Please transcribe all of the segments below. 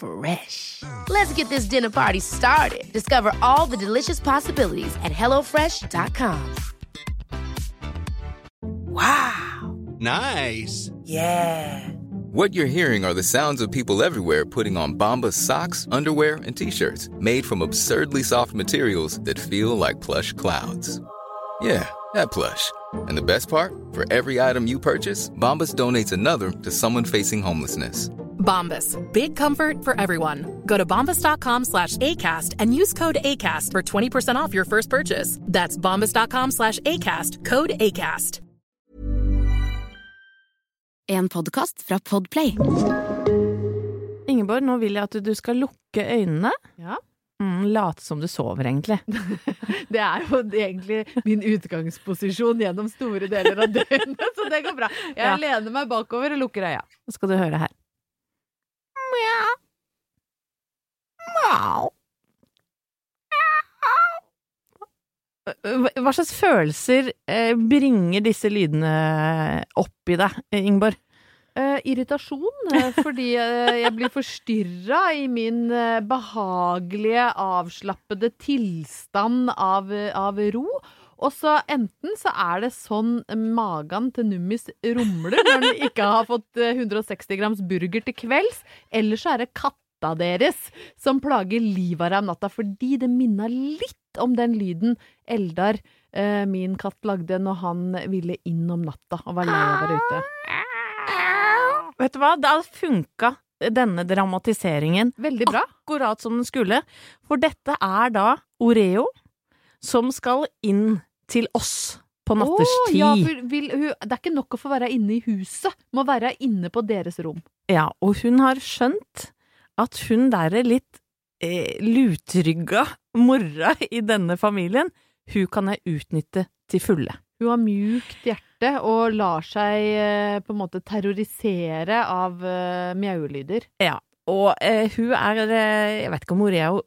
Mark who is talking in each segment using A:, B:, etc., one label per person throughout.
A: Fresh. Let's get this dinner party started. Discover all the delicious possibilities at hellofresh.com.
B: Wow.
C: Nice.
B: Yeah.
D: What you're hearing are the sounds of people everywhere putting on Bombas socks, underwear, and t-shirts made from absurdly soft materials that feel like plush clouds. Yeah, that plush. And the best part? For every item you purchase, Bombas donates another to someone facing homelessness.
E: Bombas. Big comfort for everyone. Go to bombas.com slash ACAST and use code ACAST for 20% off your first purchase. That's bombas.com slash ACAST. Code ACAST.
F: En podcast fra Podplay.
G: Ingeborg, nå vil jeg at du skal lukke øynene.
H: Ja.
G: Mm, Late som du sover, egentlig.
H: Det er jo egentlig min utgangsposisjon gjennom store deler av døgnet, så det går bra. Jeg
G: Ja.
H: lener meg bakover og lukker øya.
G: Nå skal du høre her. Mjau. Mjau. Hva slags følelser eh, bringer disse lydene opp i deg, Ingeborg?
H: Eh, irritasjon, eh, fordi eh, jeg blir forstyrra i min eh, behagelige, avslappede tilstand av, av ro. Og så enten så er det sånn magen til Nummis rumler når den ikke har fått eh, 160 grams burger til kvelds, eller så er det katta deres som plager livet av deg om natta, fordi det minna litt om den lyden Eldar, eh, min katt, lagde når han ville inn om natta og var lei av å være ute.
G: Vet du hva, det hadde funka, denne dramatiseringen.
H: Veldig bra.
G: Akkurat som den skulle. For dette er da Oreo som skal inn til oss på natterstid.
H: Oh, ja, for vil, hun, det er ikke nok å få være inne i huset, må være inne på deres rom.
G: Ja, og hun har skjønt at hun der er litt eh, lutrygga mora i denne familien, hun kan jeg utnytte til fulle.
H: Hun har mjukt hjerte og lar seg eh, på en måte terrorisere av eh, mjaulyder.
G: Ja, og eh, hun er eh, Jeg vet ikke om Oreo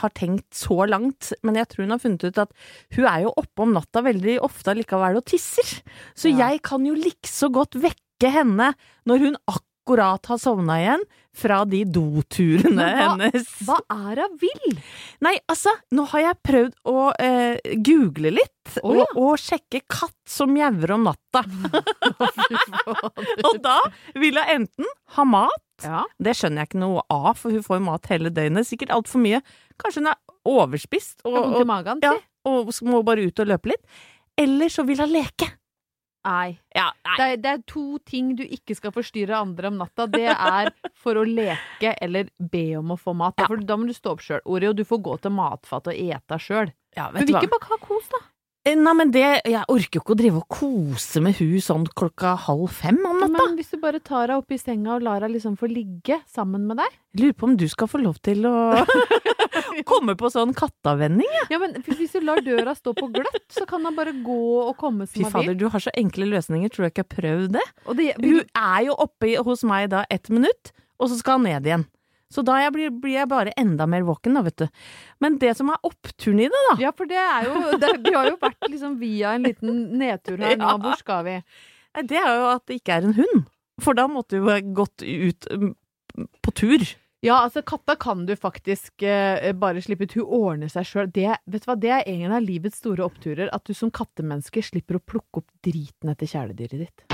G: har tenkt så langt, men jeg tror hun har funnet ut at hun er jo oppe om natta veldig ofte likevel og tisser. Så
H: Ja.
G: jeg kan jo likså godt vekke henne når hun akkurat har sovna igjen fra de doturene hennes.
H: Hva er hun vil?
G: Nei, altså, nå har jeg prøvd å eh, google litt,
H: Å, ja.
G: og, og sjekke katt som mjauer om natta. og da vil hun enten ha mat,
H: Ja.
G: det skjønner jeg ikke noe av, for hun får jo mat hele døgnet, sikkert altfor mye. Kanskje hun er overspist og, og,
H: magen,
G: ja, og må bare ut og løpe litt. Eller så vil hun leke.
H: Nei.
G: Ja, nei.
H: Det er, det er to ting du ikke skal forstyrre andre om natta. Det er for å leke eller be om å få mat.
G: Ja.
H: For da må du stå opp sjøl. Oreo, du får gå til matfatet og ete sjøl.
G: Ja,
H: Men vil ikke bare ha kos, da?
G: Eh, Nei, men det, jeg orker jo ikke å drive og kose med hun sånn klokka halv fem om natta.
H: Men hvis du bare tar deg opp i senga og lar deg liksom få ligge sammen med deg
G: lurer på om du skal få lov til å komme på sånn kattavvenning.
H: Ja, men Hvis du lar døra stå på gløtt, så kan han bare gå og komme som
G: Fy fader, du har så enkle løsninger. Tror du ikke jeg har prøvd det?
H: Det,
G: Hun er jo oppe hos meg da ett minutt, og så skal han ned igjen. Så da jeg blir, blir jeg bare enda mer våken, da, vet du. Men det som er oppturen i det, da
H: Ja, for det er jo det, Vi har jo vært liksom via en liten nedtur her nå. Hvor skal vi?
G: Det er jo at det ikke er en hund. For da måtte jo gått ut mm, på tur.
H: Ja, altså katta kan du faktisk eh, bare slippe ut. Hun ordner seg sjøl. Det, vet du hva, det er en av livets store oppturer. At du som kattemenneske slipper å plukke opp driten etter kjæledyret ditt.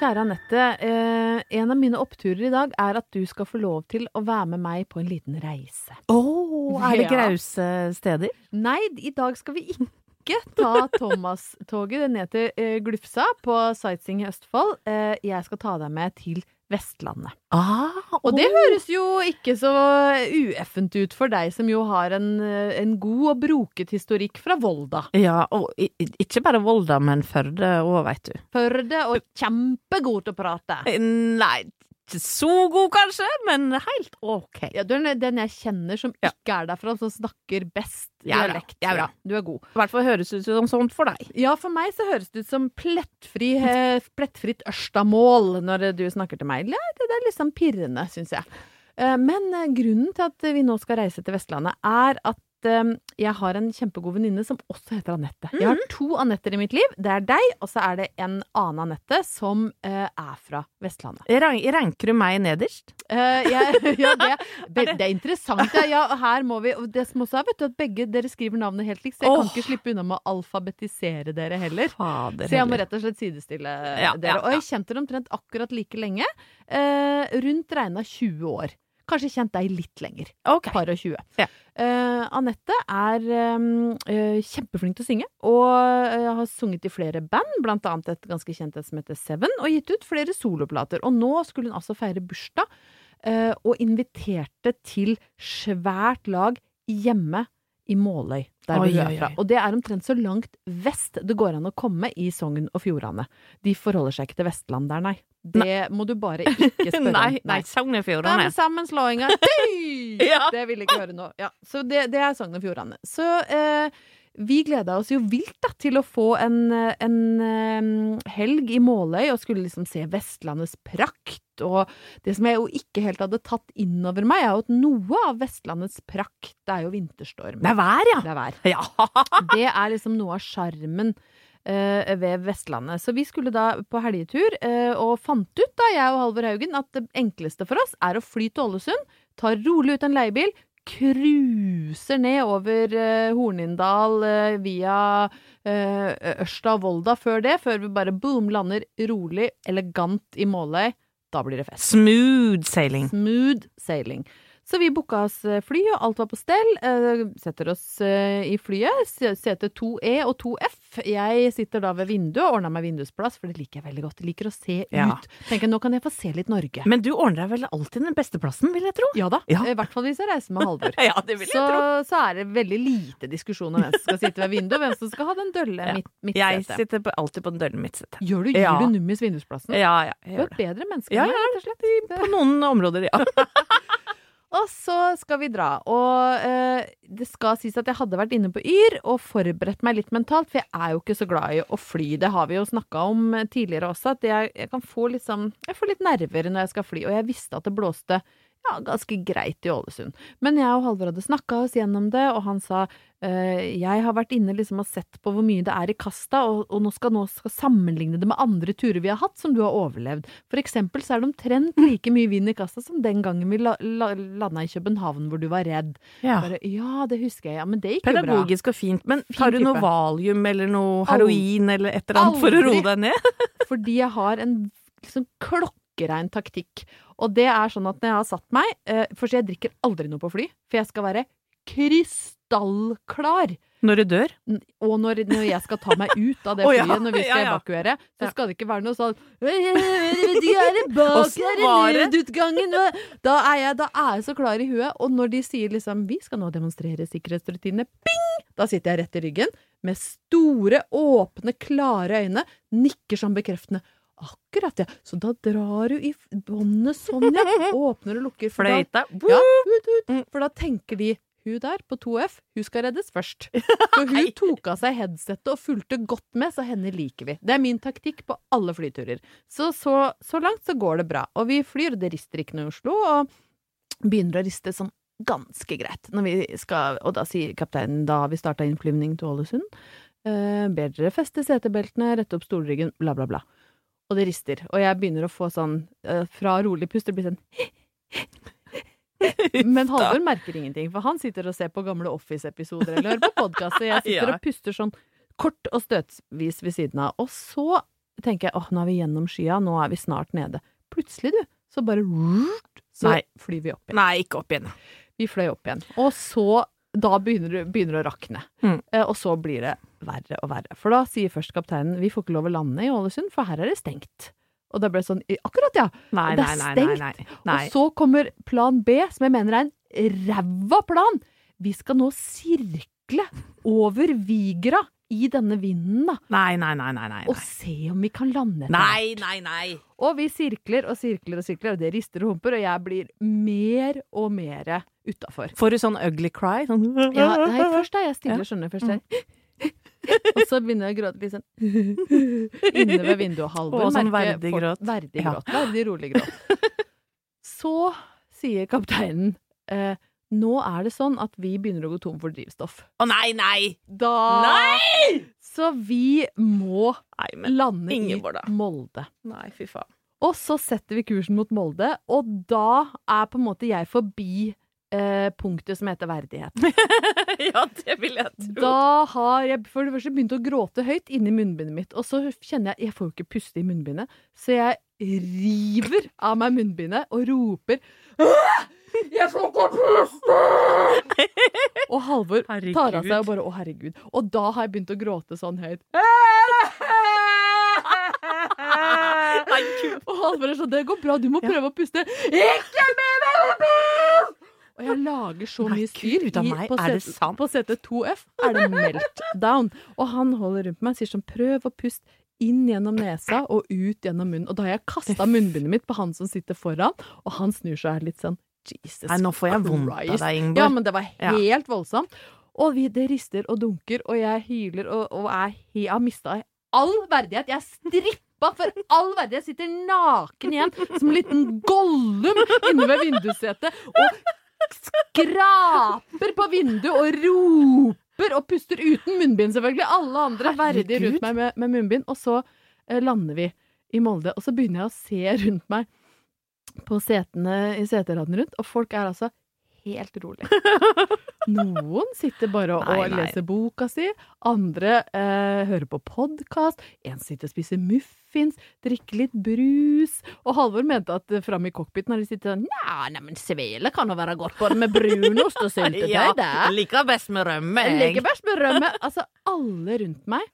H: Kjære Anette, eh, en av mine oppturer i dag er at du skal få lov til å være med meg på en liten reise.
G: Å, er det grause steder?
H: Nei, i dag skal vi ikke ta Thomas-toget ned til eh, Glufsa på sightseeing i Østfold. Eh, jeg skal ta deg med til Vestlandet.
G: Ah,
H: Og det
G: oh.
H: høres jo ikke så ueffent ut for deg som jo har en, eh, en god og broket historikk fra Volda.
G: Ja, og i- ikke bare Volda, men Førde òg, veit du.
H: Førde og kjempegod til å prate.
G: Nei, ikke så god kanskje, men helt ok.
H: Ja, du er den jeg kjenner som
G: Ja.
H: ikke er derfra, som snakker best
G: Ja,
H: dialekt.
G: Ja, bra.
H: Du er god.
G: I hvert fall høres ut som sånt for deg.
H: Ja, for meg så høres det ut som plettfri, eh, plettfritt Ørstamål når du snakker til meg. Ja, det det er litt sånn pirrende, syns jeg. Eh, Men eh, grunnen til at vi nå skal reise til Vestlandet, er at eh, jeg har en kjempegod venninne som også heter Anette. Jeg har to Anetter i mitt liv. Det er deg, og så er det en annen Anette som uh, er fra Vestlandet.
G: Rank, ranker du meg nederst?
H: Uh, jeg, ja, det, det, det er interessant. Ja, ja, her må vi Det som også er, vet du, at begge dere skriver navnet helt likt, så jeg
G: oh.
H: kan ikke slippe unna med å alfabetisere dere heller.
G: Fader
H: Så jeg må rett og slett sidestille dere. Og jeg kjente dere omtrent akkurat like lenge. Uh, rundt regna 20 år. Kanskje kjent deg litt lenger.
G: Ok.
H: Par og 20.
G: Ja.
H: Uh, Anette er um, uh, kjempeflink til å synge, og uh, har sunget i flere band, blant annet et ganske kjent et som heter Seven, og gitt ut flere soloplater. Og nå skulle hun altså feire bursdag, og inviterte til svært lag hjemme i Måløy, der
G: Oi,
H: hun er fra. Og det er omtrent så langt vest det går an å komme i Sogn og Fjordane. De forholder seg ikke til Vestland der, nei. Det må du bare ikke spørre
G: Nei,
H: om.
G: nei, Sogn og
H: Det er
G: Fjordane.
H: sammenslåinga.
G: Ja.
H: Det vil jeg ikke høre nå. Ja, så det, det er Sogn og Fjordane. Så eh, vi gleda oss jo vilt da, til å få en, en helg i Måløy og skulle liksom se Vestlandets prakt. Og det som jeg jo ikke helt hadde tatt inn over meg, er jo at noe av Vestlandets prakt det er jo vinterstorm.
G: Det er vær, ja.
H: Det er vær.
G: Ja.
H: Det er liksom noe av sjarmen uh, ved Vestlandet. Så vi skulle da på helgetur, uh, og fant ut, da, jeg og Halvor Haugen, at det enkleste for oss er å fly til Ålesund, ta rolig ut en leiebil, cruiser ned over eh, Hornindal eh, via eh, Ørsta og Volda før det, før vi bare boom, lander rolig, elegant i Måløy. Da blir det fest.
G: Smooth sailing.
H: Smooth sailing. Så vi booka oss eh, fly, og alt var på stell. Eh, setter oss eh, i flyet. se- Sete 2E og 2F. Jeg sitter da ved vinduet og ordner meg vindusplass, for det liker jeg veldig godt. Jeg liker å se
G: Ja.
H: ut. Tenker nå kan jeg få se litt Norge.
G: Men du ordner deg vel alltid den beste plassen, vil jeg tro?
H: ja da.
G: Ja.
H: I hvert fall hvis jeg reiser med Halvor.
G: Ja, det vil jeg
H: Så,
G: tro.
H: så er det veldig lite diskusjon om hvem som skal sitte ved vinduet, og hvem som skal ha den dølle
G: Ja.
H: midt,
G: Jeg sitter på, alltid på den dølle midtsetet.
H: Gjør du, Gir
G: Ja.
H: du nummis vindusplassen?
G: Ja, ja, jeg
H: Du er et bedre menneske
G: Ja,
H: enn meg, rett og slett.
G: På noen områder, ja.
H: Og så skal vi dra. Og eh, det skal sies at jeg hadde vært inne på Yr og forberedt meg litt mentalt, for jeg er jo ikke så glad i å fly. Det har vi jo snakka om tidligere også, at jeg, jeg kan få litt sånn Jeg får litt nerver når jeg skal fly, og jeg visste at det blåste ja, ganske greit i Ålesund. Men jeg og Halvor hadde snakka oss gjennom det, og han sa eh, jeg har vært inne liksom og sett på hvor mye det er i kasta, og, og nå skal nå skal sammenligne det med andre turer vi har hatt som du har overlevd. For eksempel så er det omtrent like mye vind i kasta som den gangen vi la, la, landa i København hvor du var redd.
G: ja.
H: Bare, ja, det husker jeg, ja, men det gikk jo bra.
G: Pedagogisk og fint. Men tar du noe valium eller noe heroin eller et eller annet for å roe deg ned?
H: Fordi jeg har en liksom klokkerein taktikk. Og det er sånn at når jeg har satt meg eh, For jeg drikker aldri noe på fly, for jeg skal være krystallklar.
G: Når du dør?
H: Og når, når jeg skal ta meg ut av det
G: Å, ja.
H: flyet, når vi skal
G: Ja, ja.
H: evakuere, så skal det ikke være noe sånn De er bak
G: der
H: i nødutgangen! Da er, jeg, da er jeg så klar i huet. Og når de sier liksom 'Vi skal nå demonstrere sikkerhetsrutinene', bing! Da sitter jeg rett i ryggen med store, åpne, klare øyne, nikker som bekreftende. Akkurat, ja. Så da drar du i båndet sånn, ja. Åpner og lukker. for da- ja, ut, ut.
G: Mm.
H: For da tenker de hun der på 2F, hun skal reddes først. For hun tok av seg headsetet og fulgte godt med, så henne liker vi. Det er min taktikk på alle flyturer. Så, så, så langt så går det bra. Og vi flyr, det rister ikke noe i Oslo, og begynner å riste sånn ganske greit. Skal, og da sier kapteinen, da har vi starta innflyvning til Ålesund, eh, ber dere feste setebeltene, rette opp stolryggen, bla, bla, bla. Og det rister. Og jeg begynner å få sånn, eh, fra rolig pust, det blir sånn Men Halvor merker ingenting, for han sitter og ser på gamle Office-episoder eller hører på podkast, og jeg sitter og puster sånn kort og støtvis ved siden av. Og så tenker jeg åh, nå er vi gjennom skya, nå er vi snart nede. Plutselig, du, så bare så
G: Nei.
H: flyr vi opp igjen.
G: Nei, ikke opp igjen.
H: Vi fløy opp igjen. Og så Da begynner det å rakne.
G: Mm.
H: Eh, og så blir det verre og verre. For da sier først kapteinen vi får ikke lov å lande i Ålesund, for her er det stengt. Og da ble det sånn Akkurat, ja!
G: Nei,
H: det er stengt.
G: nei. nei.
H: Og så kommer plan B, som jeg mener er en ræva plan. Vi skal nå sirkle over Vigra i denne vinden, da.
G: Nei, nei, nei, nei, nei.
H: Og se om vi kan lande etter
G: Nei, nei, nei.
H: Og vi sirkler og sirkler og sirkler, og det rister og humper, og jeg blir mer og mer utafor.
G: Får du sånn ugly cry? Sånn
H: Ja, nei, først er jeg stille,
G: Ja.
H: skjønner. Først er jeg Og så begynner jeg å gråte litt sånn inne ved vinduet. Halvor
G: Og sånn verdig gråt.
H: Verdig
G: Ja.
H: Verdig rolig gråt. Så sier kapteinen eh, nå er det sånn at vi begynner å gå tom for drivstoff.
G: Å nei, nei!
H: Da
G: Nei!
H: Så vi må
G: Nei,
H: lande
G: Ingeborg,
H: i Molde.
G: Nei, fy faen.
H: Og så setter vi kursen mot Molde, og da er på en måte jeg forbi eh, punktet som heter verdighet.
G: ja, det vil jeg tro.
H: Da har jeg for det første begynt å gråte høyt inni munnbindet mitt, og så kjenner jeg Jeg får jo ikke puste i munnbindet, så jeg river av meg munnbindet og roper Jeg får ikke puste! Og Halvor tar av seg og bare Å, herregud. Og da har jeg begynt å gråte sånn høyt.
G: Nei,
H: Og Halvor er sånn Det går bra, du må prøve å puste. Ikke munnbind! Og jeg lager så mye styr. I- på
G: det sant?
H: På sete 2F er det meltdown. Og han holder rundt meg og sier sånn Prøv å puste inn gjennom nesa og ut gjennom munnen. Og da har jeg kasta munnbindet mitt på han som sitter foran, og han snur seg litt sånn Jesus
G: Nei, nå får jeg vondt av deg, Ingeborg.
H: Ja, men det var
G: Ja.
H: helt voldsomt. Og vi, det rister og dunker, og jeg hyler og, og er, jeg har mista all verdighet. Jeg er strippa for all verdighet. Jeg sitter naken igjen som en liten Gollum inne ved vindussetet og skraper på vinduet og roper og puster uten munnbind, selvfølgelig. Alle andre er verdige rundt meg med, med munnbind. Og så eh, lander vi i Molde, og så begynner jeg å se rundt meg på setene i seteraden rundt, og folk er altså helt rolig. Noen sitter bare og,
G: Nei, nei.
H: leser boka si, andre eh, hører på podkast, en sitter og spiser muffins, drikker litt brus, og Halvor mente at eh, framme i cockpiten har de sittet sånn Nja, neimen svele kan jo være godt både med brunost og syltetøy,
G: Ja,
H: det.
G: liker best med rømme,
H: Jeg Liker best med rømme. Altså, alle rundt meg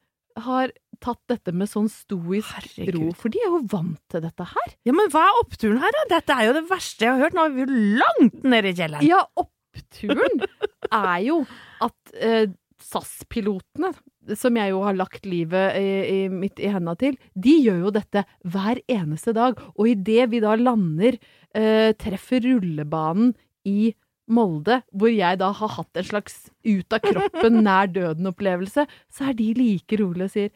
H: har tatt dette med sånn stoisk
G: Herregud.
H: ro, for de er jo vant til dette her.
G: Ja, men hva er oppturen her, da? Dette er jo det verste jeg har hørt. Nå er vi jo langt nede i kjelleren.
H: Ja, oppturen er jo at eh, SAS-pilotene, som jeg jo har lagt livet i, i, mitt i henda til, de gjør jo dette hver eneste dag. Og idet vi da lander, eh, treffer rullebanen i Molde, hvor jeg da har hatt en slags ut av kroppen, nær døden-opplevelse, så er de like rolige og sier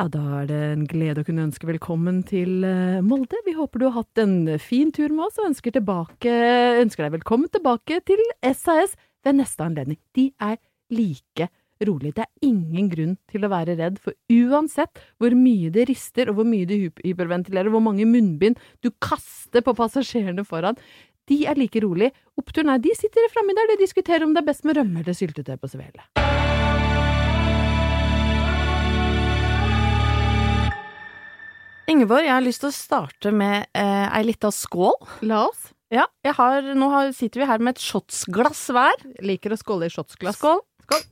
H: ja, da er det en glede å kunne ønske velkommen til eh, Molde. Vi håper du har hatt en fin tur med oss, og ønsker, tilbake, ønsker deg velkommen tilbake til SAS ved neste anledning. De er like rolige. Det er ingen grunn til å være redd, for uansett hvor mye det rister, og hvor mye du hyperventilerer, hvor mange munnbind du kaster på passasjerene foran, de er like rolige. Oppturen er de sitter framme der, de diskuterer om det er best med rømme eller syltetøy på svele.
G: Ingeborg, jeg har lyst til å starte med eh, ei lita skål.
H: La oss.
G: Ja, jeg har, nå har, sitter vi her med et shotsglass hver.
H: Liker å skåle i shotsglass.
G: Skål.
H: Skål.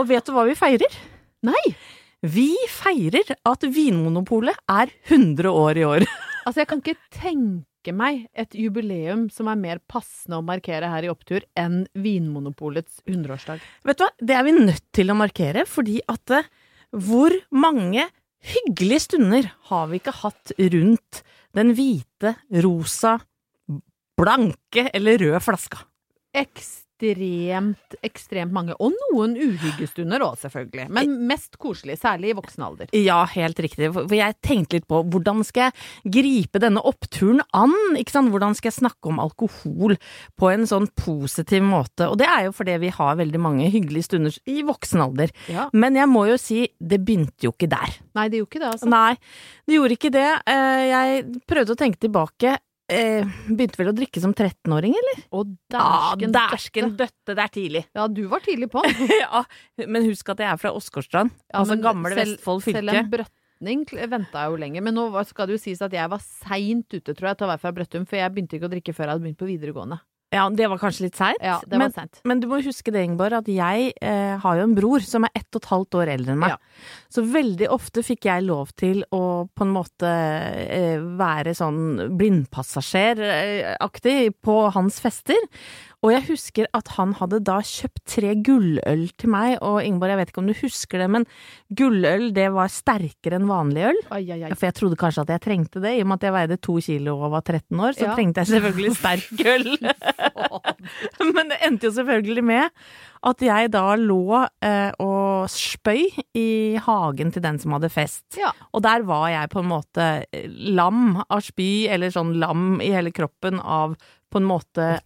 G: Og vet du hva vi feirer?
H: Nei!
G: Vi feirer at Vinmonopolet er 100 år i år.
H: Altså, jeg kan ikke tenke meg et jubileum som er mer passende å markere her i Opptur enn Vinmonopolets 100-årsdag.
G: Vet du hva, det er vi nødt til å markere, fordi at eh, hvor mange hyggelige stunder har vi ikke hatt rundt den hvite, rosa, blanke eller røde flaska?
H: Ekstremt, ekstremt mange. Og noen uhyggestunder òg, selvfølgelig. Men mest koselig, særlig i voksen alder.
G: Ja, helt riktig. For jeg tenkte litt på hvordan skal jeg gripe denne oppturen an? Ikke sant? Hvordan skal jeg snakke om alkohol på en sånn positiv måte? Og det er jo fordi vi har veldig mange hyggelige stunder i voksen alder.
H: Ja.
G: Men jeg må jo si, det begynte jo ikke der.
H: Nei, det gjorde ikke det, altså.
G: Nei, det gjorde ikke det. Eh, Jeg prøvde å tenke tilbake. Eh, Begynte vel å drikke som 13-åring, eller?
H: Og
G: Ja,
H: dæsken
G: dæsken
H: døtte.
G: døtte, det er tidlig.
H: Ja, du var tidlig på.
G: ja, men husk at jeg er fra Åsgårdstrand.
H: Ja,
G: altså gamle
H: selv-
G: Vestfold
H: Selv en brøtning venta jeg jo lenger. Men nå skal det jo sies at jeg var seint ute, tror jeg, til å være fra Brøttum. For jeg begynte ikke å drikke før jeg hadde begynt på videregående.
G: Ja, det var kanskje litt seint.
H: Ja, det
G: men,
H: var
G: men du må huske det, Ingeborg, at jeg eh, har jo en bror som er ett og et halvt år eldre enn meg.
H: Ja.
G: Så veldig ofte fikk jeg lov til å på en måte eh, være sånn blindpassasjeraktig på hans fester. Og jeg husker at han hadde da kjøpt tre gulløl til meg, og Ingeborg, jeg vet ikke om du husker det, men gulløl det var sterkere enn vanlig øl.
H: Ai, ai, ai.
G: For jeg trodde kanskje at jeg trengte det, i og med at jeg veide to kilo og var 13 år, så
H: Ja.
G: trengte jeg selvfølgelig sterk øl. Men det endte jo selvfølgelig med at jeg da lå eh, og spøy i hagen til den som hadde fest.
H: Ja.
G: Og der var jeg på en måte eh, lam av spy, eller sånn lam i hele kroppen av på en måte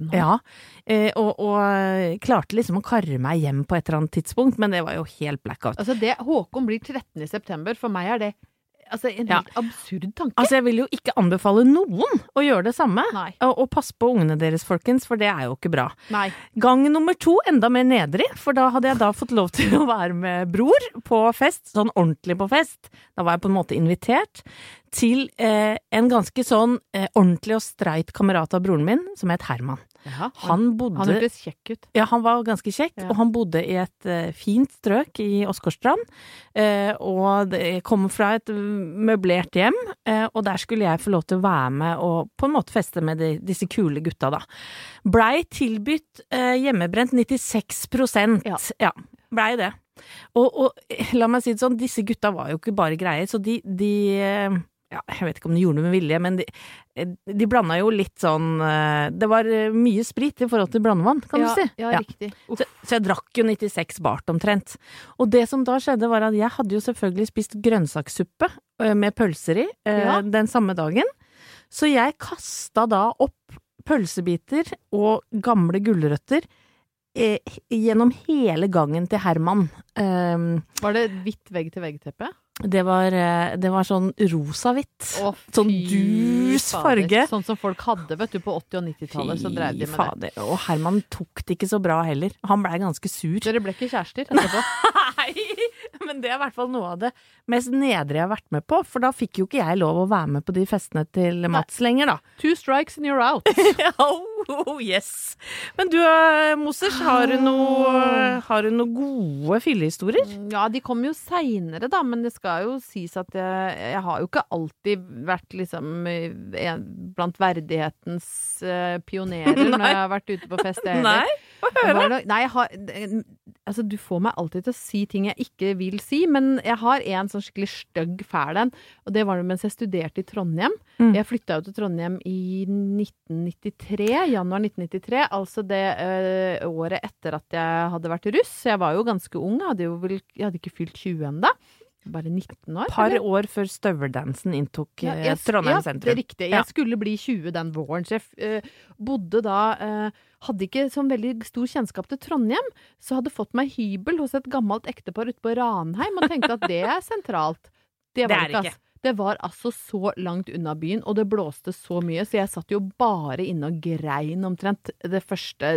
H: 13 år.
G: ja, eh, og, og eh, klarte liksom å karre meg hjem på et eller annet tidspunkt, men det var jo helt blackout.
H: Altså det, Håkon blir 13 i september. For meg er det altså, en
G: Ja.
H: helt absurd tanke.
G: Altså, jeg vil jo ikke anbefale noen å gjøre det samme. Og, og pass på ungene deres, folkens, for det er jo ikke bra.
H: Nei.
G: Gang nummer to, enda mer nedrig, for da hadde jeg da fått lov til å være med bror på fest, sånn ordentlig på fest. Da var jeg på en måte invitert til eh, en ganske sånn eh, ordentlig og streit kamerat av broren min, som het Herman.
H: Ja,
G: Han bodde
H: han hørtes kjekk ut.
G: ja, han var ganske kjekk,
H: Ja.
G: og han bodde i et eh, fint strøk i Åsgårdstrand. Eh, og det kom fra et møblert hjem, eh, og der skulle jeg få lov til å være med og på en måte feste med de, disse kule gutta, da. Blei tilbudt hjemmebrent 96
H: Ja.
G: ja. blei det. Og, og la meg si det sånn, disse gutta var jo ikke bare greier, så de, de ja, jeg vet ikke om de gjorde det med vilje, men de, eh, de blanda jo litt sånn eh, Det var eh, mye sprit i forhold til blandevann, kan
H: ja,
G: du si.
H: Ja, riktig.
G: Så, så jeg drakk jo 96 bart omtrent. Og det som da skjedde var at jeg hadde jo selvfølgelig spist grønnsakssuppe med pølser i
H: Ja.
G: den samme dagen. Så jeg kasta da opp pølsebiter og gamle gulrøtter gjennom hele gangen til Herman. Um,
H: Var det hvitt vegg-til-vegg-teppe?
G: Det, var, eh, det var sånn rosa-hvitt. Sånn dus
H: fader.
G: farge.
H: Sånn som folk hadde, vet du, på 80- og 90-tallet. Så drev de med det.
G: Og Herman tok det ikke så bra heller. Han blei ganske sur.
H: Dere ble ikke kjærester etterpå?
G: Nei, men det er i hvert fall noe av det mest nedre jeg har vært med på, for da fikk jo ikke jeg lov å være med på de festene til Mats lenger, da.
H: Two strikes and you're out.
G: oh, yes. Men du, eh, Mosers, har du noe, har du noe gode fyllehistorier?
H: Ja, de kom jo seinere, da, men det skal jo sies at jeg, jeg har jo ikke alltid vært liksom blant verdighetens eh, pionerer når jeg har vært ute på fest, jeg heller.
G: Nei, få høre.
H: Det, Nei, jeg har Altså, du får meg alltid til å si ting jeg ikke vil si, men jeg har en sånn skikkelig stygg fæl en, og det var det mens jeg studerte i Trondheim.
G: Mm.
H: Jeg flytta jo til Trondheim i 1993, januar 1993, altså det øh, året etter at jeg hadde vært russ. Jeg var jo ganske ung, jeg hadde jo vel Jeg hadde ikke fylt 20 ennå. Bare 19 år.
G: par
H: eller?
G: år før støveldansen inntok
H: Ja,
G: eh,
H: jeg-
G: Trondheim
H: ja, Det er
G: riktig.
H: riktig.
G: Ja.
H: Jeg skulle bli 20 den våren, så jeg uh, bodde da uh, Hadde ikke sånn veldig stor kjennskap til Trondheim, så hadde fått meg hybel hos et gammelt ektepar ute på Ranheim og tenkte at det er sentralt. Det var
G: Det er
H: ikke.
G: ikke.
H: Det var altså så langt unna byen, og det blåste så mye, så jeg satt jo bare inne og grein omtrent de første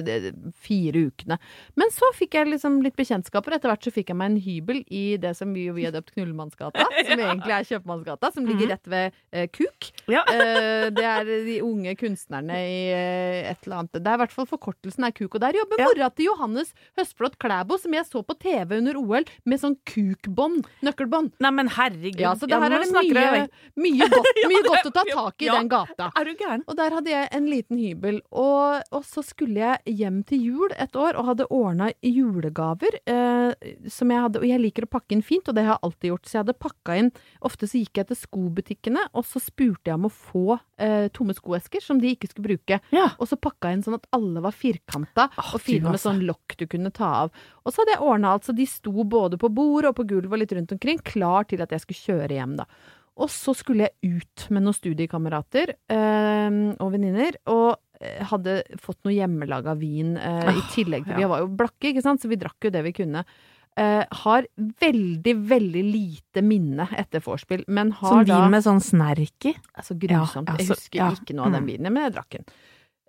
H: fire ukene. Men så fikk jeg liksom litt bekjentskaper. Etter hvert så fikk jeg meg en hybel i det som vi, vi har døpt Knullemannsgata, som egentlig er Kjøpmannsgata, som ligger rett ved eh, Kuk.
G: Ja.
H: Eh, det er de unge kunstnerne i eh, et eller annet Det er i hvert fall forkortelsen er Kuk. Og der jobber
G: Ja.
H: mora til Johannes Høstflot Klæbo, som jeg så på TV under OL, med sånn kukbånd. Nøkkelbånd.
G: Nei, men herregud.
H: Ja, så det her
G: ja,
H: er det
G: snakker
H: mye, mye, godt, mye godt å ta tak i
G: ja.
H: den gata.
G: Er du gæren?
H: Og der hadde jeg en liten hybel. Og, og så skulle jeg hjem til jul et år og hadde ordna julegaver. Eh, som jeg hadde, og jeg liker å pakke inn fint, og det har jeg alltid gjort. Så jeg hadde pakka inn Ofte så gikk jeg til skobutikkene, og så spurte jeg om å få eh, tomme skoesker som de ikke skulle bruke.
G: Ja.
H: Og så pakka jeg inn sånn at alle var firkanta
G: oh,
H: og fine med
G: altså.
H: sånn lokk du kunne ta av. Og så hadde jeg ordna alt, så de sto både på bordet og på gulvet og litt rundt omkring, klar til at jeg skulle kjøre hjem, da. Og så skulle jeg ut med noen studiekamerater eh, og venninner, og eh, hadde fått noe hjemmelaga vin eh, i tillegg til
G: ja.
H: Vi var jo blakke, ikke sant, så vi drakk jo det vi kunne. Eh, har veldig, veldig lite minne etter vorspiel, men har da Som
G: vin med sånn snerk i.
H: Altså grusomt.
G: Ja,
H: jeg
G: altså,
H: husker
G: ja.
H: ikke noe av den
G: Mm.
H: vinen, men jeg drakk den.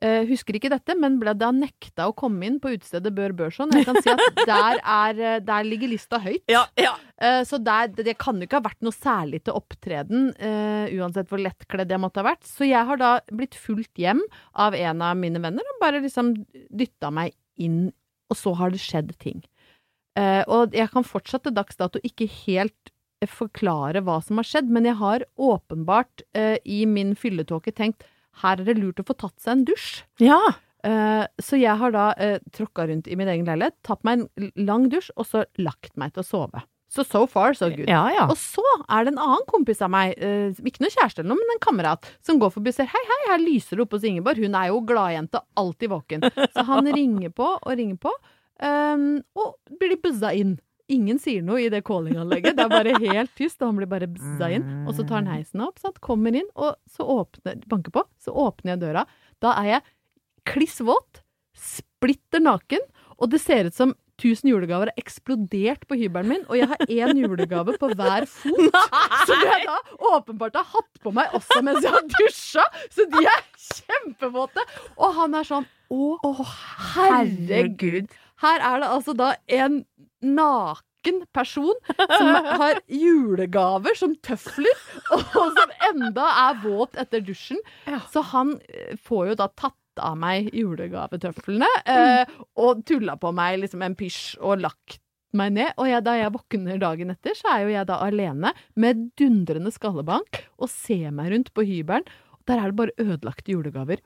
H: Eh, husker ikke dette, men ble da nekta å komme inn på utestedet Bør Børson. Jeg kan si at der, er, eh, der ligger lista høyt. Eh, Så der, det kan jo ikke ha vært noe særlig til opptreden, uh, uansett hvor lettkledd jeg måtte ha vært. Så jeg har da blitt fulgt hjem av en av mine venner og bare liksom dytta meg inn, og så har det skjedd ting. Og jeg kan fortsatt til dags dato ikke helt forklare hva som har skjedd, men jeg har åpenbart i min fylletåke tenkt her er det lurt å få tatt seg en dusj.
G: Ja.
H: Eh, så jeg har da uh, tråkka rundt i min egen leilighet, tatt meg en lang dusj, og så lagt meg til å sove. Så so far, so good.
G: Ja, ja.
H: Og så er det en annen kompis av meg, eh, ikke noe kjæreste eller noe, men en kamerat, som går forbi og sier hei, hei, her lyser det oppe hos Ingeborg. Hun er jo gladjente, alltid våken. Så han ringer på og ringer på, um, og blir buzza inn. Ingen sier noe i det callinganlegget, det er bare helt tyst, og han blir bare bzza inn. Og så tar han heisen opp, sant? kommer inn, og så åpner, banker på, så åpner jeg døra. Da er jeg kliss våt, splitter naken, og det ser ut som tusen julegaver har eksplodert på hybelen min, og jeg har én julegave på hver fot. Som jeg da åpenbart har hatt på meg også mens jeg har dusja. Så de er kjempevåte. Og han er sånn Å, herregud. Her er det altså da en naken person som har julegaver som tøfler, og som enda er våt etter dusjen. Så han eh, får jo da tatt av meg julegavetøflene eh, og tulla på meg liksom en pysj og lagt meg ned. Og jeg, da jeg våkner dagen etter, så er jo jeg da alene med dundrende skallebank og ser meg rundt på hybelen. Der er det bare ødelagte julegaver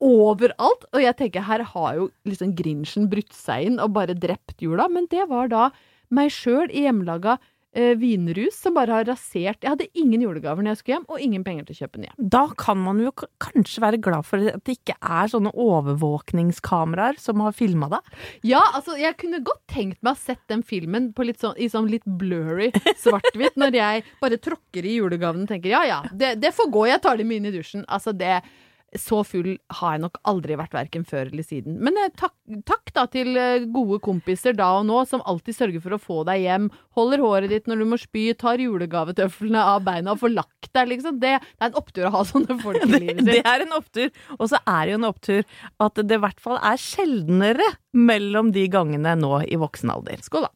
H: overalt. Og jeg tenker, her har jo liksom Grinchen brutt seg inn og bare drept jula. Men det var da meg sjøl i hjemmelaga eh, vinrus som bare har rasert Jeg hadde ingen julegaver når jeg skulle hjem, og ingen penger til å kjøpe nye.
G: Da kan man jo kanskje være glad for at det ikke er sånne overvåkningskameraer som har filma deg.
H: Ja, altså, jeg kunne godt tenkt meg å sett den filmen på litt sånn, i sånn litt blurry svart-hvitt, når jeg bare tråkker i julegavene og tenker ja ja, det, det får gå, jeg tar dem inn i dusjen. Altså, det så full har jeg nok aldri vært, verken før eller siden. Men eh, takk, takk da til eh, gode kompiser da og nå, som alltid sørger for å få deg hjem, holder håret ditt når du må spy, tar julegavetøflene av beina og får lagt deg, liksom. Det, det er en opptur å ha sånne folk i
G: livet
H: livet
G: det
H: sitt.
G: er en opptur. Og så er det jo en opptur at det i hvert fall er sjeldnere mellom de gangene nå i voksen alder.
H: Skål, da.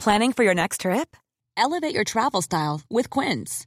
C: Planning for your next trip? Elevate your travel style with Quince.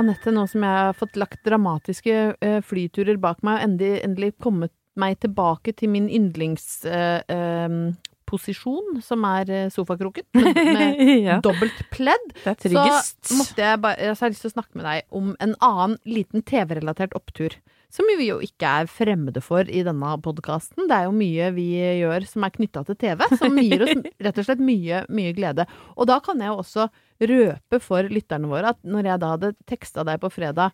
H: Anette, nå som jeg har fått lagt dramatiske eh, flyturer bak meg, og endelig, endelig kommet meg tilbake til min yndlingsposisjon, som er eh, sofakroken, med,
G: Ja.
H: dobbelt pledd,
G: Det er tryggest.
H: så jeg bare, så har jeg lyst til å snakke med deg om en annen liten TV-relatert opptur. Som vi jo ikke er fremmede for i denne podkasten. Det er jo mye vi gjør som er knytta til TV, som gir oss rett og slett mye, mye glede. Og da kan jeg jo også røpe for lytterne våre at når jeg da hadde teksta deg på fredag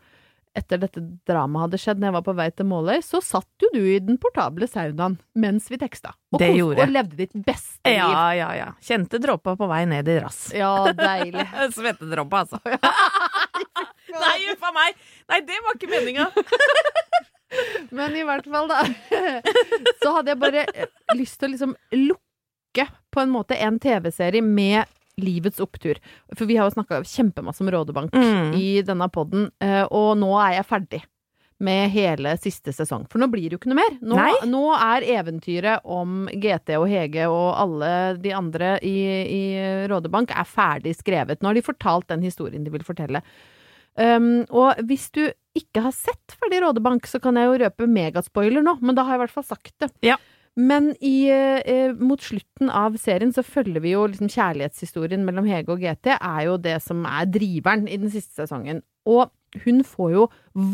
H: etter dette dramaet hadde skjedd, når jeg var på vei til Måløy, så satt jo du i den portable saunaen mens vi teksta. Og,
G: Det gjorde jeg.
H: og levde ditt beste liv.
G: Ja, ja, ja. Kjente dråpa på vei ned i rass.
H: Ja, deilig.
G: Svettedråpa, altså. Nei, uff a meg! Nei, det var ikke meninga.
H: Men i hvert fall, da. Så hadde jeg bare eh, lyst til å liksom lukke på en måte en TV-serie med livets opptur. For vi har jo snakka kjempemasse om Rådebank
G: Mm.
H: i denne poden, og nå er jeg ferdig. Med hele siste sesong. For nå blir det jo ikke noe mer. Nå, nå er eventyret om GT og Hege og alle de andre i, i Rådebank er ferdig skrevet. Nå har de fortalt den historien de vil fortelle. Um, og hvis du ikke har sett ferdig Rådebank, så kan jeg jo røpe megaspoiler nå, men da har jeg i hvert fall sagt det.
G: Ja.
H: Men i, eh, mot slutten av serien så følger vi jo liksom kjærlighetshistorien mellom Hege og GT, er jo det som er driveren i den siste sesongen. Og hun får jo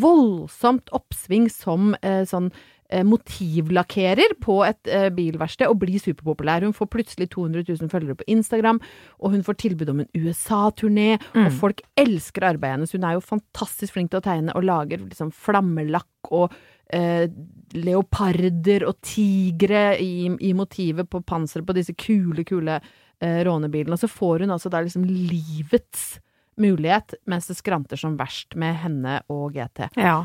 H: voldsomt oppsving som eh, sånn eh, motivlakkerer på et eh, bilverksted og blir superpopulær. Hun får plutselig 200 000 følgere på Instagram, og hun får tilbud om en USA-turné, og folk elsker arbeidet hennes. Hun er jo fantastisk flink til å tegne og lager liksom flammelakk og eh, leoparder og tigre i, i motivet på panseret på disse kule, kule eh, rånebilene. Og så får hun altså da liksom livets mulighet, mens det skranter som verst med henne og GT
G: Ja.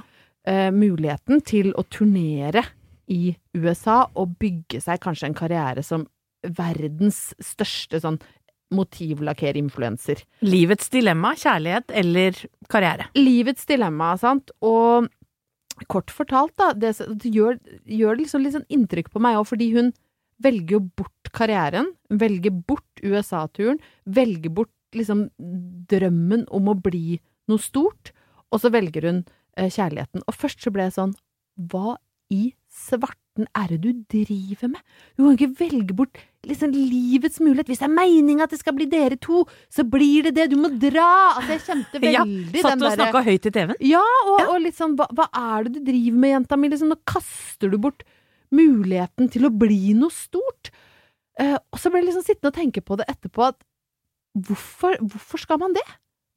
H: eh, muligheten til å turnere i USA og bygge seg kanskje en karriere som verdens største sånn motivlakkerinfluenser.
G: Livets dilemma, kjærlighet eller karriere.
H: Livets dilemma, sant, og kort fortalt, da, det, det gjør, gjør liksom litt sånn inntrykk på meg òg, fordi hun velger jo bort karrieren, velger bort USA-turen, velger bort liksom drømmen om å bli noe stort, og så velger hun eh, kjærligheten. Og først så ble jeg sånn, hva i svarten er det du driver med? Du kan ikke velge bort liksom livets mulighet. Hvis det er meninga at det skal bli dere to, så blir det det. Du må dra! Altså, jeg kjente
G: Ja,
H: veldig
G: Satt du og
H: derre-
G: snakka høyt i TV-en?
H: ja, og, og liksom, hva, hva er det du driver med, jenta mi? Liksom, nå kaster du bort muligheten til å bli noe stort. Uh, og så ble jeg liksom sittende og tenke på det etterpå, at hvorfor, hvorfor skal man det?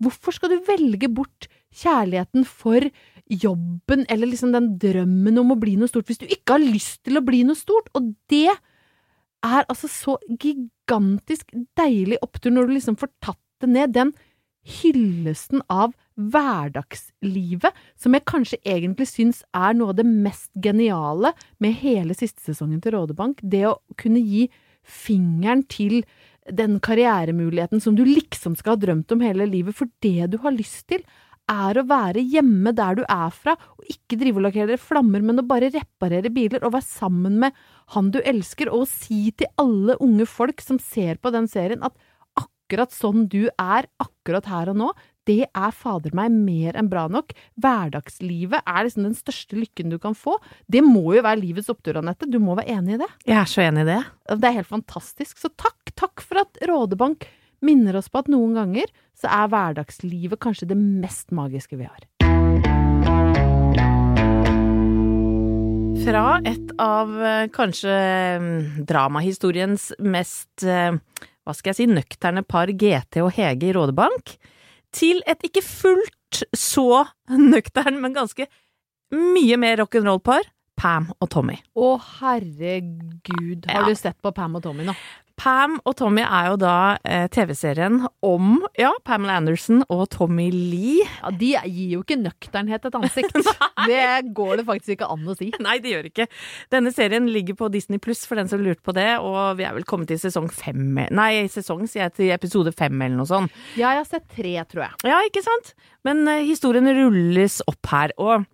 H: Hvorfor skal du velge bort kjærligheten for jobben, eller liksom den drømmen om å bli noe stort, hvis du ikke har lyst til å bli noe stort? Og det er altså så gigantisk deilig opptur når du liksom får tatt det ned. Den hyllesten av hverdagslivet, som jeg kanskje egentlig syns er noe av det mest geniale med hele siste sesongen til Rådebank. Det å kunne gi fingeren til den karrieremuligheten som du liksom skal ha drømt om hele livet, for det du har lyst til, er å være hjemme der du er fra, og ikke drive og lakkere flammer, men å bare reparere biler og være sammen med han du elsker, og si til alle unge folk som ser på den serien, at akkurat sånn du er akkurat her og nå, det er fader meg mer enn bra nok. Hverdagslivet er liksom den største lykken du kan få. Det må jo være livets opptur, Anette. Du må være enig i det.
G: Jeg er så enig i det.
H: Det er helt fantastisk. Så takk, takk for at Rådebank minner oss på at noen ganger så er hverdagslivet kanskje det mest magiske vi har.
G: Fra et av eh, kanskje mm, dramahistoriens mest, eh, hva skal jeg si, nøkterne par GT og Hege i Rådebank, til et ikke fullt så nøktern, men ganske mye mer rock'n'roll-par, Pam og Tommy.
H: Å herregud, har
G: Ja.
H: du sett på Pam og Tommy nå?
G: Pam og Tommy er jo da eh, TV-serien om ja, Pamela Anderson og Tommy Lee.
H: Ja, De gir jo ikke nøkternhet et ansikt. det går det faktisk ikke an å si.
G: Nei, det gjør ikke. Denne serien ligger på Disney Pluss for den som lurte på det, og vi er vel kommet til sesong fem Nei, sesong, sier jeg, til episode fem eller noe sånt.
H: Ja, jeg har sett tre, tror jeg.
G: Ja, ikke sant? Men eh, historien rulles opp her, og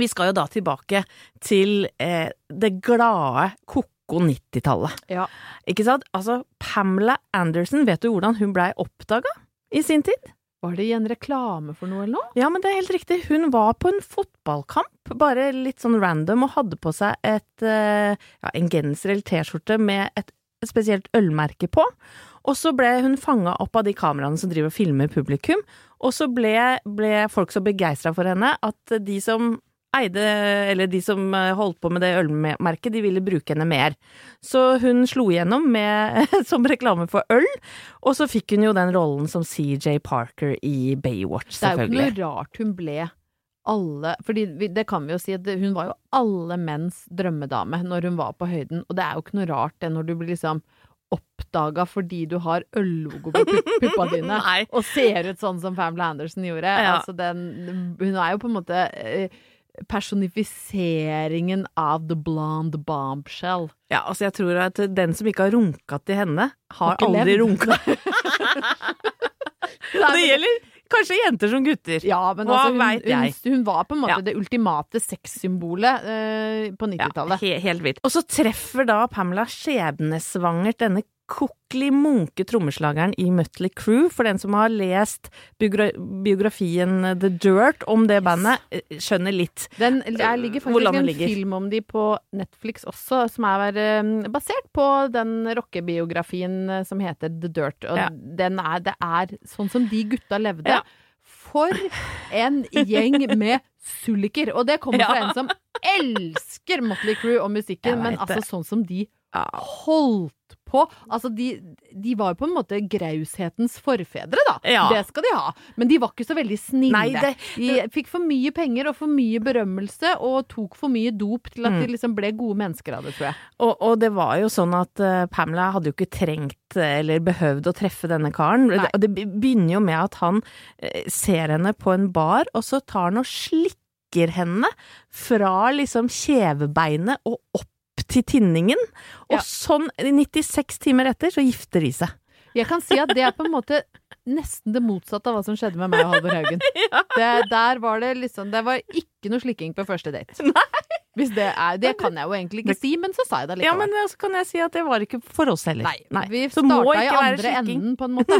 G: vi skal jo da tilbake til eh, det glade koko 90-tallet.
H: Ja.
G: Ikke sant? Altså, Pamela Anderson, vet du hvordan hun blei oppdaga i sin tid?
H: Var det i en reklame for noe eller noe?
G: Ja, men det er helt riktig. Hun var på en fotballkamp, bare litt sånn random, og hadde på seg et, eh, ja, en genser eller T-skjorte med et spesielt ølmerke på. Og så ble hun fanga opp av de kameraene som driver og filmer publikum, og så ble, ble folk så begeistra for henne at de som eide, eller de som eh, holdt på med det ølmerket, de ville bruke henne mer. Så hun slo igjennom med, som reklame for øl, og så fikk hun jo den rollen som CJ Parker i Baywatch,
H: Det er jo ikke noe rart hun ble alle Fordi det kan vi jo si at hun var jo alle menns drømmedame når hun var på høyden. Og det er jo ikke noe rart det når du blir liksom oppdaga fordi du har øllogo på puppa dine og ser ut sånn som Pamela Anderson gjorde.
G: Ja.
H: Altså den, hun er jo på en måte eh, personifiseringen av the blonde bombshell.
G: Ja, altså jeg tror at den som ikke har runka til henne, har,
H: Har
G: aldri
H: levd.
G: runka. Og det gjelder kanskje jenter som gutter.
H: Ja, men
G: Hva
H: altså, hun,
G: jeg?
H: hun, hun var på en måte
G: Ja.
H: det ultimate sexsymbolet eh, på 90-tallet.
G: he helt vilt. Og så treffer da Pamela skjebnesvangert denne Cookly Munke trommeslageren i Mutley Crew. For den som har lest biografien The Dirt om det bandet, eh, skjønner litt.
H: Den, det ligger faktisk
G: landet
H: en
G: ligger.
H: film om de på Netflix også, som er eh, basert på den rockebiografien eh, som heter The Dirt. Og
G: Ja.
H: den er, det er sånn som de gutta levde.
G: Ja.
H: For en gjeng med sulliker! Og det kommer fra
G: Ja.
H: en som elsker Motley Crew og musikken, men altså sånn som de holdt på. Altså, de, de var jo på en måte graushetens forfedre, da.
G: Ja.
H: Det skal de ha. Men de var ikke så veldig snille.
G: Nei, det-
H: de fikk for mye penger og for mye berømmelse, og tok for mye dop til at
G: Mm.
H: de liksom ble gode mennesker av det, tror jeg.
G: Og, og det var jo sånn at uh, Pamela hadde jo ikke trengt eh, eller behøvd å treffe denne karen.
H: Nei.
G: Det begynner jo med at han eh, ser henne på en bar, og så tar han og slikker henne fra liksom kjevebeinet og opp til tinningen. Og
H: Ja.
G: sånn, 96 timer etter, så gifter de seg.
H: Jeg kan si at det er på en måte nesten det motsatte av hva som skjedde med meg og Halvor Haugen. Det, der var det liksom Det var ikke noe slikking på første date. Hvis det er Det kan jeg jo egentlig ikke si, men så sa jeg det
G: Ja, men så kan jeg si at det var ikke for oss heller.
H: Nei, vi
G: Så
H: starta i andre enden, på en måte.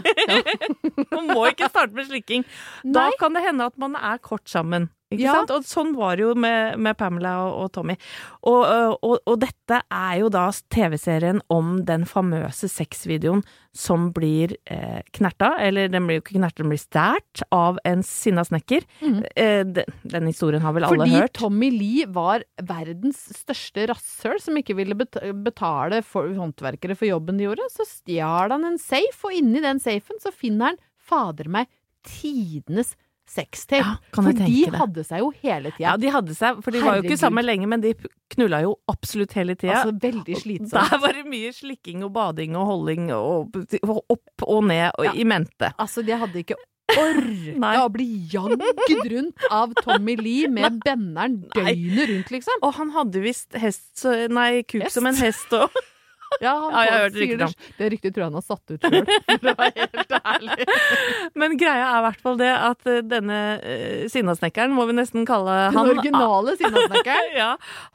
G: Man må ikke starte med slikking. Da
H: Nei.
G: kan det hende at man er kort sammen. Ikke
H: Ja.
G: sant? Og sånn var det jo med, med Pamela og, og Tommy. Og, øh, og, og dette er jo da TV-serien om den famøse sexvideoen som blir eh, knerta, eller den blir jo ikke knerta, den blir stært av en sinna snekker.
H: Mm.
G: Eh, den, den historien har vel alle
H: Fordi
G: hørt.
H: Tommy Lee var verdens største rasshøl som ikke ville betale for håndverkere for jobben de gjorde. Så stjal han en safe, og inni den safen så finner han fader meg tidenes sextape.
G: Ja,
H: for de hadde seg jo hele tida.
G: Ja, de hadde seg, for de var jo ikke sammen lenge, men de knulla jo absolutt hele tida.
H: Altså veldig slitsomt.
G: Der var det mye slikking og bading og holding og opp og ned og
H: Ja.
G: i mente.
H: Altså, de hadde ikke orka å bli jagd rundt av Tommy Lee med benneren døgnet rundt, liksom.
G: Og han hadde visst hest så- Nei, kuk
H: Hest?
G: som en hest og
H: Ja, han
G: Ja, jeg har hørt rykter
H: det,
G: om.
H: det ryktet tror jeg han har satt ut sjøl, for å være helt ærlig.
G: Men greia er i hvert fall det at eh, denne uh, sinnasnekkeren, må vi nesten kalle
H: Den
G: han
H: originale sinnasnekkeren.
G: ja,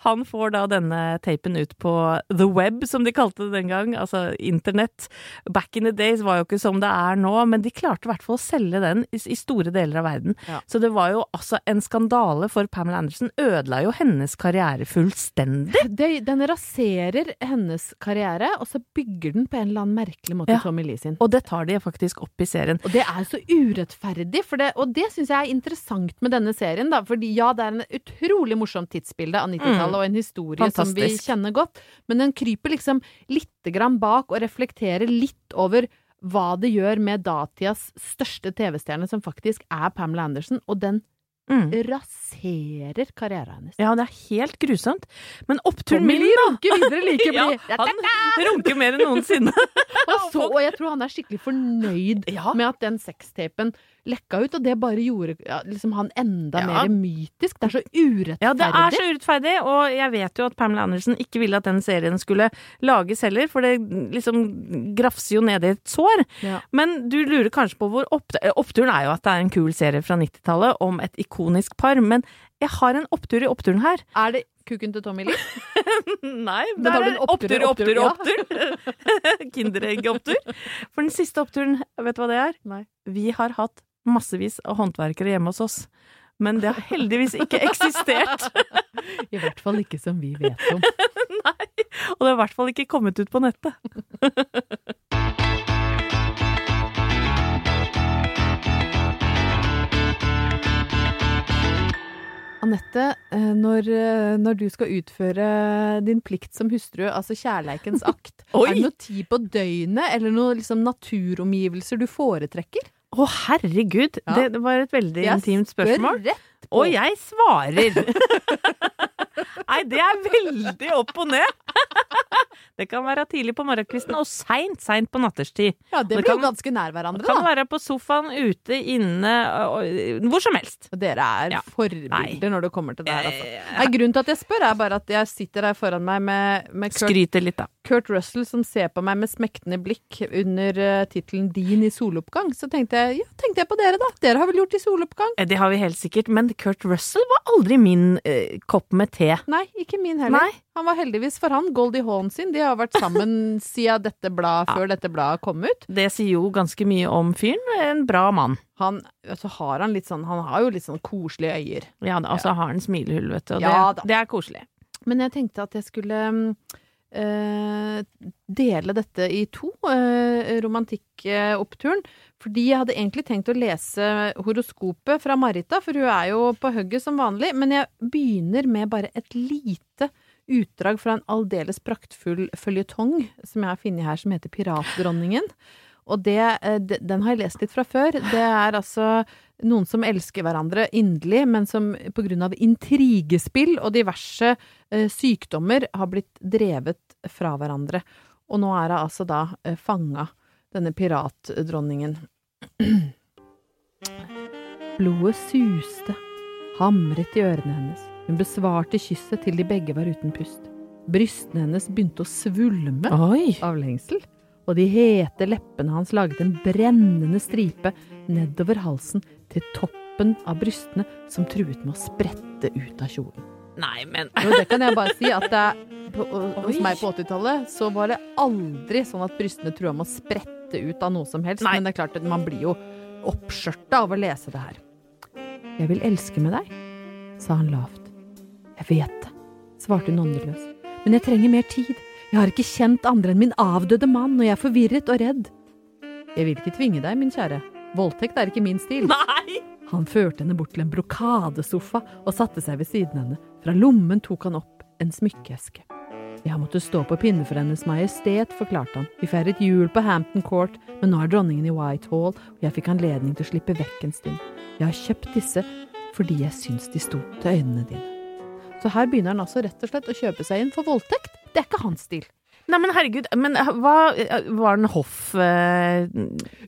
G: han får da denne tapen ut på the web, som de kalte det den gang. Altså internett. Back in the days var jo ikke som det er nå, men de klarte i hvert fall å selge den i, i store deler av verden.
H: Ja.
G: Så det var jo altså en skandale for Pamela Anderson. Ødela jo hennes karriere fullstendig.
H: Det, den raserer hennes karriere, og så bygger den på en eller annen merkelig måte
G: Ja.
H: Tommy Lee sin.
G: Og det tar de faktisk opp i serien.
H: Og det er så urettferdig, for det, og det syns jeg er interessant med denne serien. Da, fordi ja, det er en utrolig morsomt tidsbilde av 90-tallet,
G: Mm.
H: og en historie som vi kjenner godt, men den kryper liksom lite grann bak og reflekterer litt over hva det gjør med datidas største TV-stjerne, som faktisk er Pamela Anderson, og den
G: Mm.
H: raserer karrieren hennes.
G: Ja, det er helt grusomt. Men oppturen min, da!
H: runker videre like
G: Ja, han runker mer enn noensinne.
H: Og, så, og jeg tror han er skikkelig fornøyd
G: Ja.
H: med at den sextapen lekka ut, og det bare gjorde ja, liksom han enda
G: Ja.
H: mer mytisk. Det er så urettferdig.
G: Ja, det er så urettferdig, og jeg vet jo at Pamela Andersen ikke ville at den serien skulle lages heller, for det liksom grafser jo ned i et sår.
H: Ja.
G: Men du lurer kanskje på hvor opp... Oppturen er jo at det er en kul serie fra 90-tallet om et ikonisk par, men jeg har en opptur i oppturen her.
H: Er det kuken til Tommy Lee?
G: Nei,
H: Men
G: det er opptur,
H: opptur,
G: opptur, opptur. Kinderegg-opptur. For den siste oppturen, vet du hva det er?
H: Nei.
G: Vi har hatt massevis av håndverkere hjemme hos oss. Men det har heldigvis ikke eksistert.
H: I hvert fall ikke som vi vet om.
G: Nei. Og det har i hvert fall ikke kommet ut på nettet.
H: Anette, eh, når, eh, når du skal utføre din plikt som hustru, altså kjærleikens akt, er det noe tid på døgnet eller noen liksom, naturomgivelser du foretrekker?
G: Å, herregud!
H: Ja.
G: Det, det var et veldig
H: Jeg
G: intimt spørsmål. Og jeg svarer! Nei, det er veldig opp og ned. Det kan være tidlig på morgenkvisten og seint, seint på natterstid.
H: Ja, det
G: Det
H: blir jo ganske nær hverandre, da.
G: Det kan være på sofaen, ute, inne, og- hvor som helst.
H: Og dere er
G: Ja.
H: forbilder når det kommer til det her, altså.
G: Eh,
H: Nei, grunnen til at jeg spør, er bare at jeg sitter her foran meg med, med
G: Skryter litt, da.
H: Kurt Russell som ser på meg med smektende blikk under uh, tittelen 'Din i soloppgang'. Så tenkte jeg ja, tenkte jeg på dere, da. Dere har vel gjort i soloppgang?
G: Eh, Det har vi helt sikkert, men Kurt Russell var aldri min uh, kopp med te.
H: Nei, ikke min heller.
G: Nei.
H: Han var heldigvis for han, Goldie Hawn sin. De har vært sammen siden dette bladet, før dette bladet kom ut.
G: Det sier jo ganske mye om fyren. En bra mann.
H: Han, altså har han litt sånn Han har jo litt sånn koselige øyer.
G: Ja, og så har han smilehull, vet du. Og
H: Ja
G: det, det er koselig.
H: Men jeg tenkte at jeg skulle mm, eh, dele dette i to, eh, romantikkoppturen. fordi jeg hadde egentlig tenkt å lese horoskopet fra Marita, for hun er jo på hugget som vanlig. Men jeg begynner med bare et lite utdrag fra en aldeles praktfull føljetong som jeg har funnet her, som heter Piratdronningen. Og det, eh, den har jeg lest litt fra før. Det er altså noen som elsker hverandre inderlig, men som av intrigespill og diverse eh, sykdommer har blitt drevet fra hverandre. Og nå er hun altså da eh, fanga, denne piratdronningen. Blodet suste, hamret i ørene hennes. Hun besvarte kysset til de begge var uten pust. Brystene hennes begynte å svulme
G: Oi!
H: av lengsel, og de hete leppene hans laget en brennende stripe nedover halsen til toppen av brystene som truet med å sprette ut av kjolen.
G: Nei, men
H: Jo, det kan jeg bare si at det på, hos meg på 80-tallet så var det aldri sånn at brystene trua med å sprette ut av noe som helst,
G: Nei.
H: men det er klart at man blir jo oppskjørta av å lese det her. Jeg vil elske med deg, sa han lavt. Jeg vet det, svarte hun åndeløs, men jeg trenger mer tid. Jeg har ikke kjent andre enn min avdøde mann, og jeg er forvirret og redd. Jeg vil ikke tvinge deg, min kjære. Voldtekt er ikke min stil.
G: Nei!
H: Han førte henne bort til en brokadesofa og satte seg ved siden henne. Fra lommen tok han opp en smykkeeske. Jeg måtte stå på pinne for Hennes Majestet, forklarte han. Vi feiret jul på Hampton Court, men nå er dronningen i Whitehall, og jeg fikk anledning til å slippe vekk en stund. Jeg har kjøpt disse fordi jeg syns de sto til øynene dine. Så her begynner han altså rett og slett å kjøpe seg inn for voldtekt. Det er ikke hans stil.
G: Nei, men herregud, men hva Var den hoff... Eh.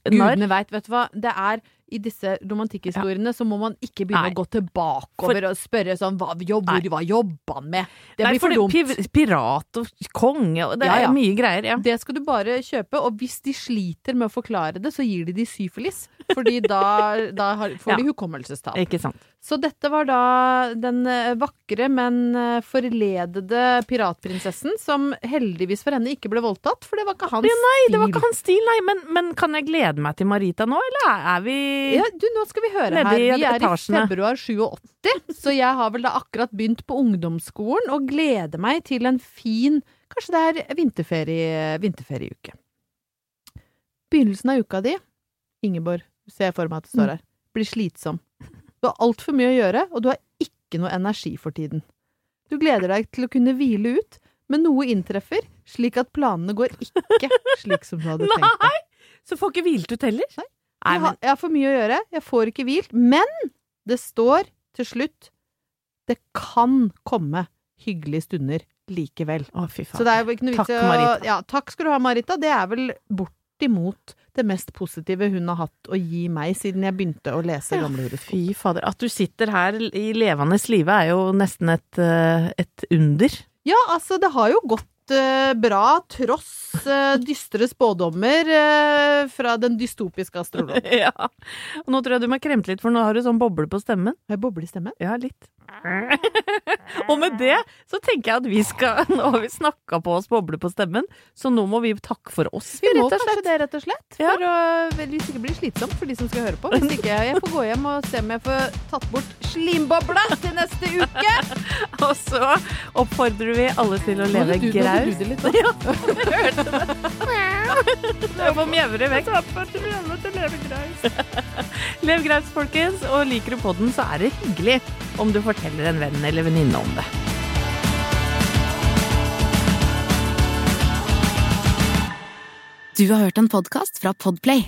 H: Gudene veit, vet du hva. Det er i disse romantikkhistoriene så må man ikke begynne
G: Nei.
H: å gå tilbakeover og spørre sånn hva, jobb, hvor, hva jobba han med? Det
G: Nei,
H: blir for
G: for
H: dumt.
G: pi- Pirat og konge og Det
H: Ja, ja.
G: er mye greier, ja.
H: Det skal du bare kjøpe, og hvis de sliter med å forklare det, så gir de de syfilis. Fordi da, da har, får de hukommelsestap.
G: Ikke sant.
H: Så dette var da den eh, vakre, men eh, forledede piratprinsessen som heldigvis for henne ikke ble voldtatt, for det var ikke hans
G: Ja, nei, det var
H: stil.
G: ikke hans stil, nei. Men, men kan jeg glede meg til Marita nå, eller er vi
H: Ja, du, nå skal vi høre her. Vi er i
G: etasjene.
H: februar 87, så jeg har vel da akkurat begynt på ungdomsskolen og gleder meg til en fin Kanskje det er vinterferie, vinterferieuke. Begynnelsen av uka di, Ingeborg, ser jeg for meg at det står
G: Mm.
H: her, blir slitsom. Du har altfor mye å gjøre, og du har ikke noe energi for tiden. Du gleder deg til å kunne hvile ut, men noe inntreffer, slik at planene går ikke slik som du hadde tenkt deg.
G: Så får ikke hvilt ut heller?
H: Nei. Jeg har, jeg har for mye å gjøre, jeg får ikke hvilt, men det står til slutt det kan komme hyggelige stunder likevel.
G: Å, fy faen.
H: Så det er jo ikke noe vits i å
G: Marita.
H: Ja, takk skal du ha, Marita. Det er vel bortimot det mest positive hun har hatt å gi meg siden jeg begynte å lese gamle horoskop.
G: Fy fader. At du sitter her i levende live er jo nesten et, eh, et under.
H: Ja, altså, det har jo gått eh, bra tross eh, dystre spådommer eh, fra den dystopiske astrologen.
G: ja. Og nå tror jeg du må kremte litt, for nå har du sånn boble på stemmen.
H: Har jeg boble i stemmen?
G: Ja, litt. og med det så tenker jeg at vi skal Nå har vi snakka på oss boble på stemmen, så nå må vi takke for oss,
H: Vi må kanskje det, rett og slett.
G: Ja.
H: For å, vel, hvis ikke blir slitsomt for de som skal høre på. Hvis ikke, jeg får gå hjem og se om jeg får tatt bort slimbobla til neste uke.
G: Og så oppfordrer vi alle til å leve
H: Nå du- det litt.
G: Ja, jeg hørte det. Jeg får mjevre vekk. Lev graust, folkens. Og liker du podden, så er det hyggelig om du forteller en venn eller venninne om det.
F: Du har hørt en podkast fra Podplay.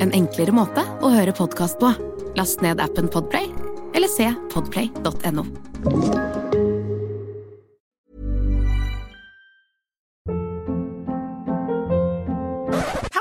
F: en enklere måte å høre podkast på. Last ned appen Podplay, eller se podplay.no.